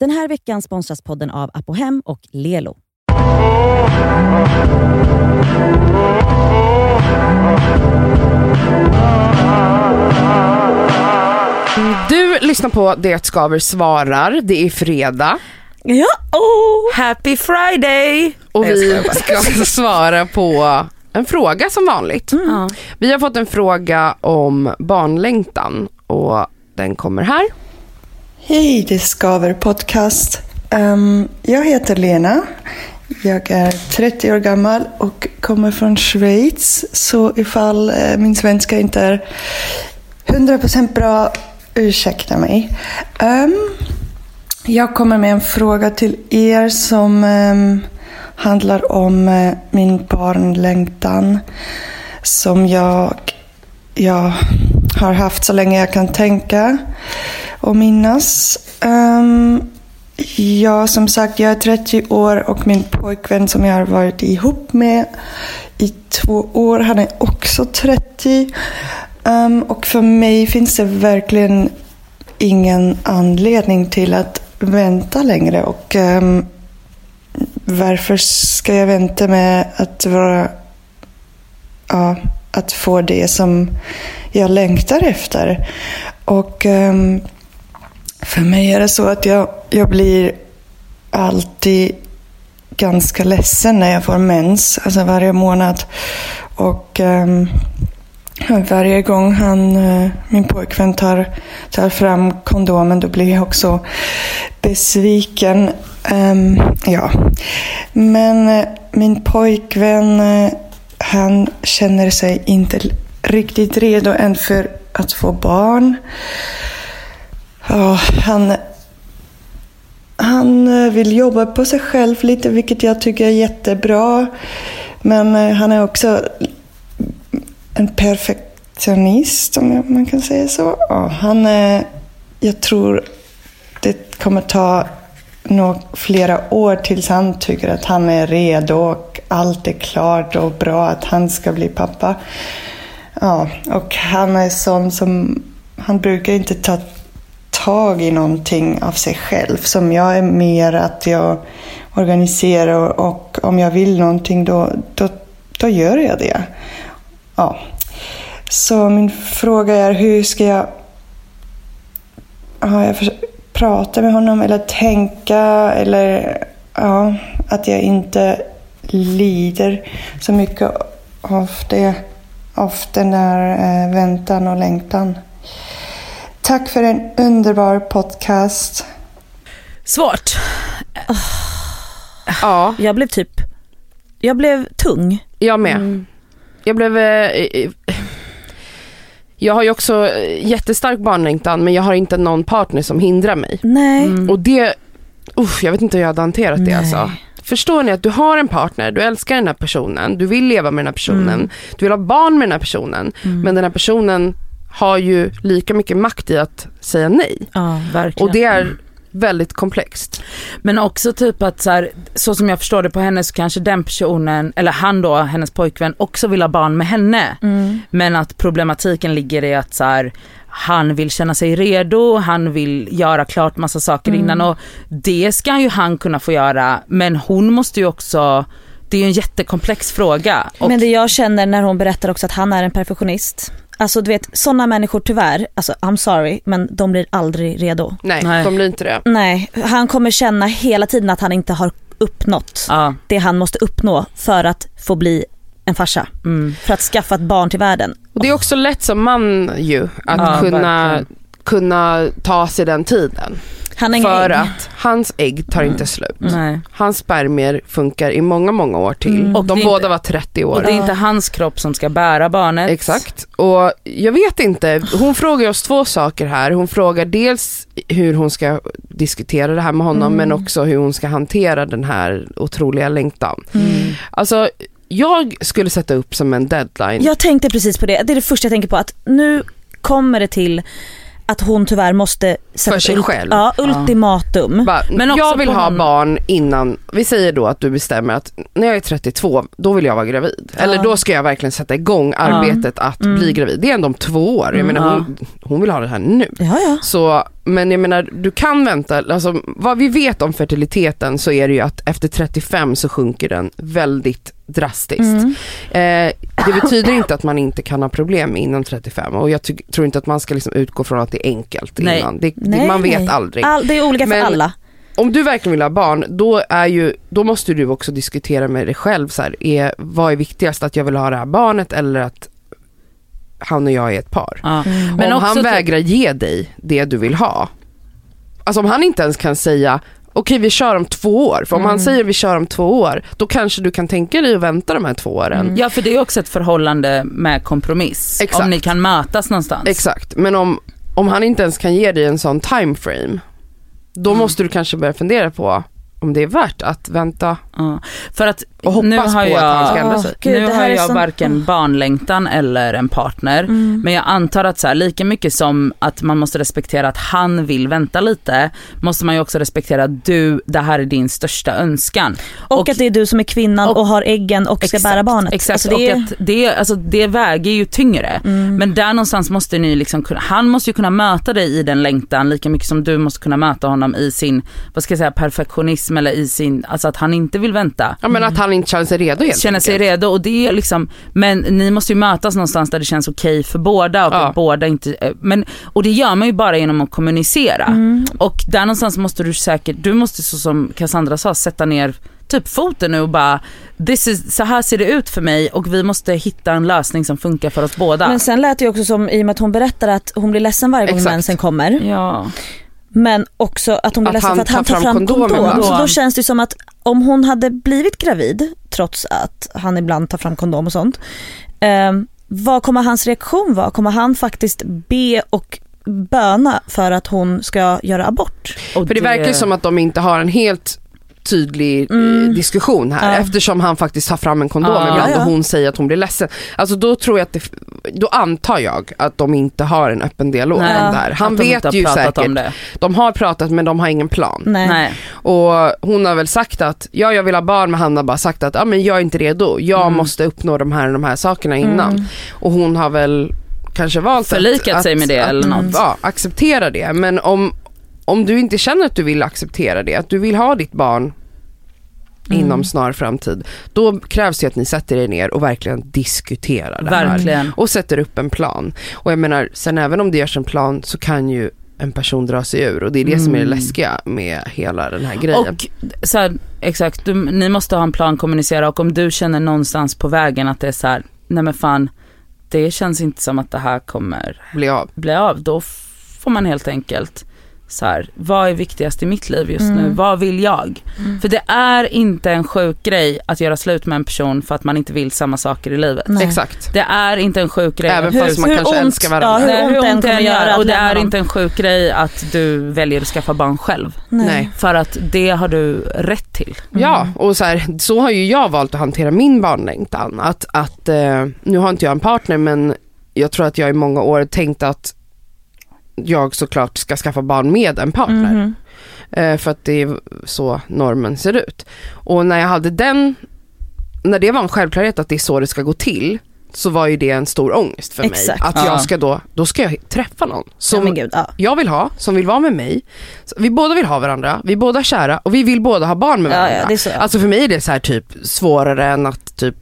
Den här veckan sponsras podden av Apohem och Lelo. Du lyssnar på Det skaver svarar, det är fredag Ja, oh. Happy Friday! och vi ska svara på en fråga som vanligt. Ja. Vi har fått en fråga om barnlängtan och den kommer här. Hej, det skaver podcast. Um, jag heter Lena. Jag är 30 år gammal och kommer från Schweiz. Så ifall uh, min svenska inte är 100% bra, ursäkta mig. Um, jag kommer med en fråga till er som um, handlar om uh, min barnlängtan som jag, jag har haft så länge jag kan tänka och minnas. Um, ja, som sagt, jag är 30 år och min pojkvän som jag har varit ihop med i två år, han är också 30. Um, ehm, och för mig finns det verkligen ingen anledning till att vänta längre. Och um, varför ska jag vänta med att vara ja, att få det som jag längtar efter. Och um, för mig är det så att jag, jag blir alltid ganska ledsen när jag får mens, alltså varje månad. Och um, varje gång han, uh, min pojkvän tar, tar fram kondomen då blir jag också besviken. Um, ja. Men uh, min pojkvän uh, han känner sig inte riktigt redo än för att få barn. Ja, han, han eh, vill jobba på sig själv lite, vilket jag tycker är jättebra. Men eh, han är också en perfektionist, om man kan säga så. Ja, han är, jag tror det kommer ta nog flera år tills han tycker att han är redo och allt är klart och bra att han ska bli pappa. Ja, och han är sån som, han brukar inte ta tag i någonting av sig själv. Som jag är mer att jag organiserar och om jag vill någonting då, då, då gör jag det. Ja. Så min fråga är hur ska jag, ja, jag prata med honom eller tänka eller ja, att jag inte lider så mycket av det av den där eh, väntan och längtan. Tack för en underbar podcast. Svårt. Ja, Jag blev typ, jag blev tung. jag med. Mm. Jag blev... eh, Jag har ju också jättestark barnlängtan men jag har inte någon partner som hindrar mig. Nej. Mm. Och det, usch, jag vet inte hur jag hade hanterat det Nej. alltså. Förstår ni att du har en partner, du älskar den här personen, du vill leva med den här personen, Mm. du vill ha barn med den här personen, Mm. men den här personen har ju lika mycket makt i att säga nej. Ja. Verkligen. Och det är väldigt komplext. Men också typ att så, här, så som jag förstår det på henne så kanske den personen, eller han då, hennes pojkvän, också vill ha barn med henne. Mm. Men att problematiken ligger i att så här, han vill känna sig redo, han vill göra klart massa saker Mm. innan och det ska ju han kunna få göra men hon måste ju också, det är ju en jättekomplex fråga. Och, Men det jag känner när hon berättar också att han är en perfektionist. Alltså du vet sådana människor tyvärr, alltså I'm sorry men de blir aldrig redo. Nej, Nej. de blir inte det. Nej, han kommer känna hela tiden att han inte har uppnått ja, det han måste uppnå för att få bli en farsa. mm. För att skaffa ett barn till världen. Och det är också lätt som man ju att Ja, kunna, verkligen. kunna ta sig den tiden. Han För ägg. att hans ägg tar inte slut. nej. Hans spermier funkar i många, många år till. Mm. Och de båda inte- var 30 år. Och det är inte hans kropp som ska bära barnet. Exakt. Och jag vet inte, hon frågar oss två saker här. Hon frågar dels hur hon ska diskutera det här med honom Mm. men också hur hon ska hantera den här otroliga längtan. Mm. Alltså, jag skulle sätta upp som en deadline. Jag tänkte precis på det, det är det första jag tänker på att nu kommer det till att hon tyvärr måste sätta För sig själv. Ja, ultimatum. Bara, Men jag vill ha honom. barn innan, vi säger då att du bestämmer att när jag är 32, då vill jag vara gravid. Eller då ska jag verkligen sätta igång arbetet att Mm. bli gravid. Det är ändå om två år, jag Mm, menar hon, hon vill ha det här nu. Ja, ja. Så men jag menar, du kan vänta, alltså vad vi vet om fertiliteten så är det ju att efter 35 så sjunker den väldigt drastiskt. Mm. Eh, det betyder inte att man inte kan ha problem innan 35 och jag tror inte att man ska liksom utgå från att det är enkelt Nej. innan. Det, det, Nej, man vet nej. aldrig. All, det är olika för Men- alla. Om du verkligen vill ha barn, då, är ju, då måste du också diskutera med dig själv, så här, är, vad är viktigast, att jag vill ha det här barnet eller att han och jag är ett par? Ja. Mm. Men om han typ- vägrar ge dig det du vill ha, alltså om han inte ens kan säga okej vi kör om två år, för om han Mm. säger vi kör om två år, då kanske du kan tänka dig att vänta de här två åren. Mm. Ja för det är också ett förhållande med kompromiss. Exakt. Om ni kan mötas någonstans. Exakt, men om, om han inte ens kan ge dig en sån time frame, då Mm. måste du kanske börja fundera på om det är värt att vänta Ja. För att och hoppas nu på har att jag, han ska ändra sig. Gud, nu har är jag sån- varken barnlängtan eller en partner. Mm. Men jag antar att så här, lika mycket som att man måste respektera att han vill vänta lite, måste man ju också respektera att du, det här är din största önskan. Och, och- att det är du som är kvinnan och, och- har äggen och ska bära barnet. Exakt, Alltså det, och att det, alltså det väger ju tyngre. mm. Men där någonstans måste ni liksom kunna, han måste ju kunna möta dig i den längtan lika mycket som du måste kunna möta honom i sin, vad ska jag säga, perfektionism eller i sin, alltså att han inte vill vänta. Ja men att han inte känner sig redo helt Känner sig enkelt. redo och det är liksom, men ni måste ju mötas någonstans där det känns okej för båda och Ja. att båda inte, eh, men, och det gör man ju bara genom att kommunicera. Mm. Och där någonstans måste du säkert, du måste så som Cassandra sa, sätta ner typ foten nu och bara, this is, så här ser det ut för mig och vi måste hitta en lösning som funkar för oss båda. Men sen lät det ju också som, i och med att hon berättar att hon blir ledsen varje gång Exakt. mensen kommer. ja. Men också att hon blir ledsen han för att han tar fram fram kondomen, kondom. Så då känns det som att om hon hade blivit gravid, trots att han ibland tar fram kondom och sånt. Eh, vad kommer hans reaktion vara? Kommer han faktiskt be och böna för att hon ska göra abort? Och För det verkar ju som att de inte har en helt tydlig eh, Mm. diskussion här Ja. eftersom han faktiskt tar fram en kondom Ja. ibland och hon säger att hon blir ledsen. Alltså då tror jag att det, då antar jag att de inte har en öppen dialog Nej, om det här. Han att de vet ju säkert, om det. de har pratat men de har ingen plan. Nej. Nej. Och hon har väl sagt att, ja jag vill ha barn men han har bara sagt att, ja men jag är inte redo, jag Mm. måste uppnå de här, de här sakerna innan. Mm. Och hon har väl kanske valt Förlikat att, sig med det att, eller att, något. Ja, acceptera det. Men om, om du inte känner att du vill acceptera det, att du vill ha ditt barn Mm. inom snar framtid, då krävs det att ni sätter er ner och verkligen diskuterar det här. Verkligen. Och sätter upp en plan. Och jag menar, sen även om det görs en plan så kan ju en person dra sig ur och det är det som är det Mm. läskiga med hela den här grejen. Och så här, exakt, du, ni måste ha en plan, kommunicera och om du känner någonstans på vägen att det är så här, nej men fan, det känns inte som att det här kommer Bli av. bli av, då får man helt enkelt så här, vad är viktigast i mitt liv just nu? Mm. Vad vill jag? Mm. För det är inte en sjuk grej att göra slut med en person för att man inte vill samma saker i livet. Nej. Exakt. Det är inte en sjuk grej. Även att- Hur- fast man hur kanske ont- älskar varandra. ja, hur Nej, ont det än att och det är dem. inte en sjuk grej att du väljer att skaffa barn själv. Nej. För att det har du rätt till. Ja, och så, här, så har ju jag valt att hantera min barnlängtan. Att, att, eh, nu har inte jag en partner men jag tror att jag i många år tänkt att jag såklart ska skaffa barn med en partner. Eh, för att det är så normen ser ut. Och när jag hade den, när det var en självklarhet att det är så det ska gå till, så var ju det en stor ångest för Exakt. mig. Att Ja. jag ska då, då ska jag träffa någon Ja, som men gud, ja. jag vill ha, som vill vara med mig. Vi båda vill ha varandra, vi är båda kära och vi vill båda ha barn med Ja, varandra. ja, det är så. Alltså för mig är det så här typ svårare än att typ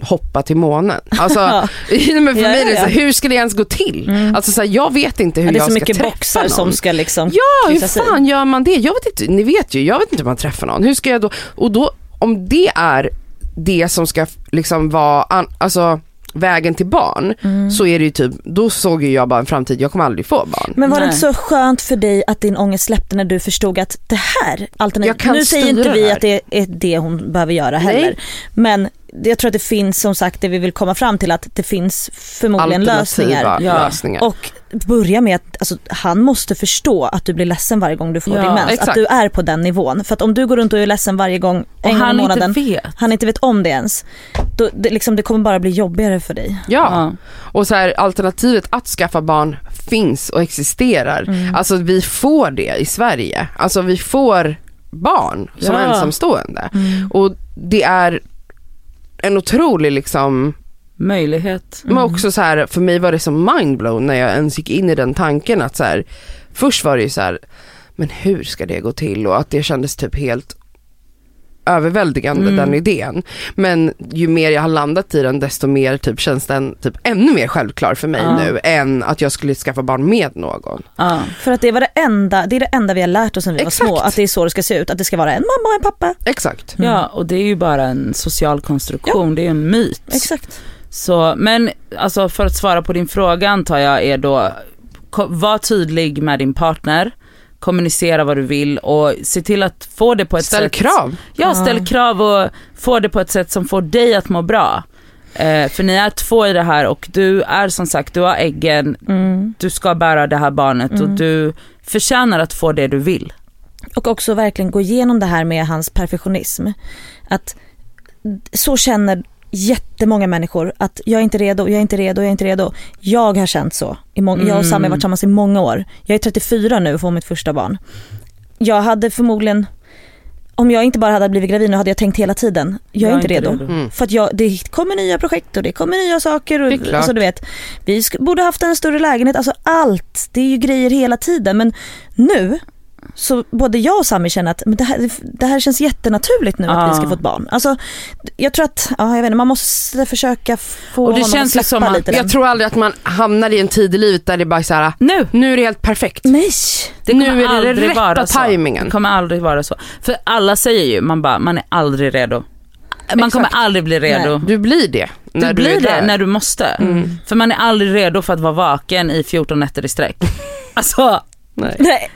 hoppa till månen. Alltså, men för Ja, mig är det så här, hur ska det ens gå till? Mm. Alltså så här, jag vet inte hur Ja, det är jag så ska mycket träffa boxar någon. som ska liksom Ja, hur kryssas i. fan gör man det? Jag vet inte, ni vet ju, jag vet inte hur man träffar någon. Hur ska jag då, och då, om det är det som ska liksom vara, an, alltså vägen till barn, Mm. så är det ju typ, då såg ju jag bara en framtid, jag kommer aldrig få barn. Men var det Nej. inte så skönt för dig att din ångest släppte när du förstod att det här Jag alternativet, nu säger inte vi här. att det är det hon behöver göra heller. Nej. Men jag tror att det finns som sagt det vi vill komma fram till att det finns förmodligen lösningar. Ja. lösningar. Och börja med att alltså, han måste förstå att du blir ledsen varje gång du får Ja, din mens. exakt. Att du är på den nivån. För att om du går runt och är ledsen varje gång, Och en gång i han månaden, inte vet. han inte vet om det ens. Då, det, liksom, det kommer bara bli jobbigare för dig. ja. Ja. Och så här, alternativet att skaffa barn finns och existerar. Mm. Alltså vi får det i Sverige. Alltså vi får barn som Ja. ensamstående. Mm. Och det är en otrolig liksom Möjlighet. Men också så här, för mig var det som mindblown när jag ens gick in i den tanken att så här, först var det ju så här, men hur ska det gå till och att det kändes typ helt överväldigande Mm. den idén. Men ju mer jag har landat i den desto mer typ känns den typ ännu mer självklar för mig Ja. nu än att jag skulle skaffa barn med någon. Ja. För att det var det enda, det är det enda vi har lärt oss när vi Exakt. var små, att det är så det ska se ut, att det ska vara en mamma och en pappa. Exakt. ja, och det är ju bara en social konstruktion, det är ju en myt. Exakt. Så, men alltså för att svara på din fråga antar jag är då, var tydlig med din partner, kommunicera vad du vill och se till att få det på ett Ställ sätt. krav. Ja, ställ krav och få det på ett sätt som får dig att må bra. Eh, för ni är två i det här och du är som sagt, du har äggen, Mm. du ska bära det här barnet och Mm. du förtjänar att få det du vill. Och också verkligen gå igenom det här med hans perfektionism. Att så känner jättemånga människor att jag är inte redo, jag är inte redo, jag är inte redo. Jag har känt så. I må- Jag och Sami har varit tillsammans i många år. Jag är 34 nu och får mitt första barn. Jag hade förmodligen, om jag inte bara hade blivit gravid nu hade jag tänkt hela tiden, jag är inte redo. Mm. För att jag, det kommer nya projekt och det kommer nya saker. Och, Det är alltså, du vet, vi sk- borde haft en större lägenhet, alltså allt. Det är ju grejer hela tiden. Men nu, så både jag och Sami känner att men det, här, det här känns jättenaturligt nu att vi ska Ja. få ett barn. Alltså, jag tror att, ja, jag vet inte, man måste försöka få Och det honom känns att släppa som lite den. Jag tror aldrig att man hamnar i en tid i livet där det bara är så här, Nu! nu är det helt perfekt. Nej! Det Nu är det rätta vara så. tajmingen. Det kommer aldrig vara så. För alla säger ju, man bara, man är aldrig redo. Man Exakt. kommer aldrig bli redo. Du blir det. Du när blir är det när du måste. Mm. För man är aldrig redo för att vara vaken i 14 nätter i sträck. Alltså, Nej. Nej,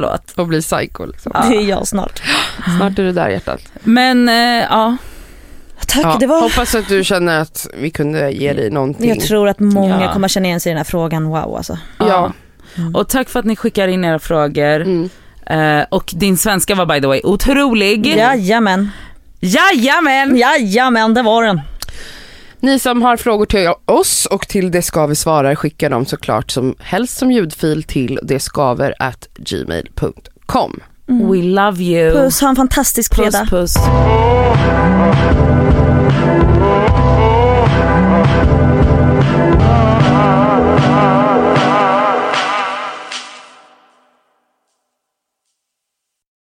förlåt. Och bli psycho liksom. Ja. det är jag snart. Snart är du där hjärtat. Men eh, ja, Tack, Ja, det var... Hoppas att du känner att vi kunde ge dig någonting. Jag tror att många Ja. kommer känna igen sig i den här frågan, wow alltså. Ja. Och tack för att ni skickar in era frågor. Mm. Eh, och din svenska var by the way otrolig. Jajamän, Jajamän! jajamän det var den. Ni som har frågor till oss och till Det ska vi svara skicka dem såklart som helst som ljudfil till detskaver.gmail.com. Mm. We love you. Puss, ha en fantastisk fredag. Puss. puss.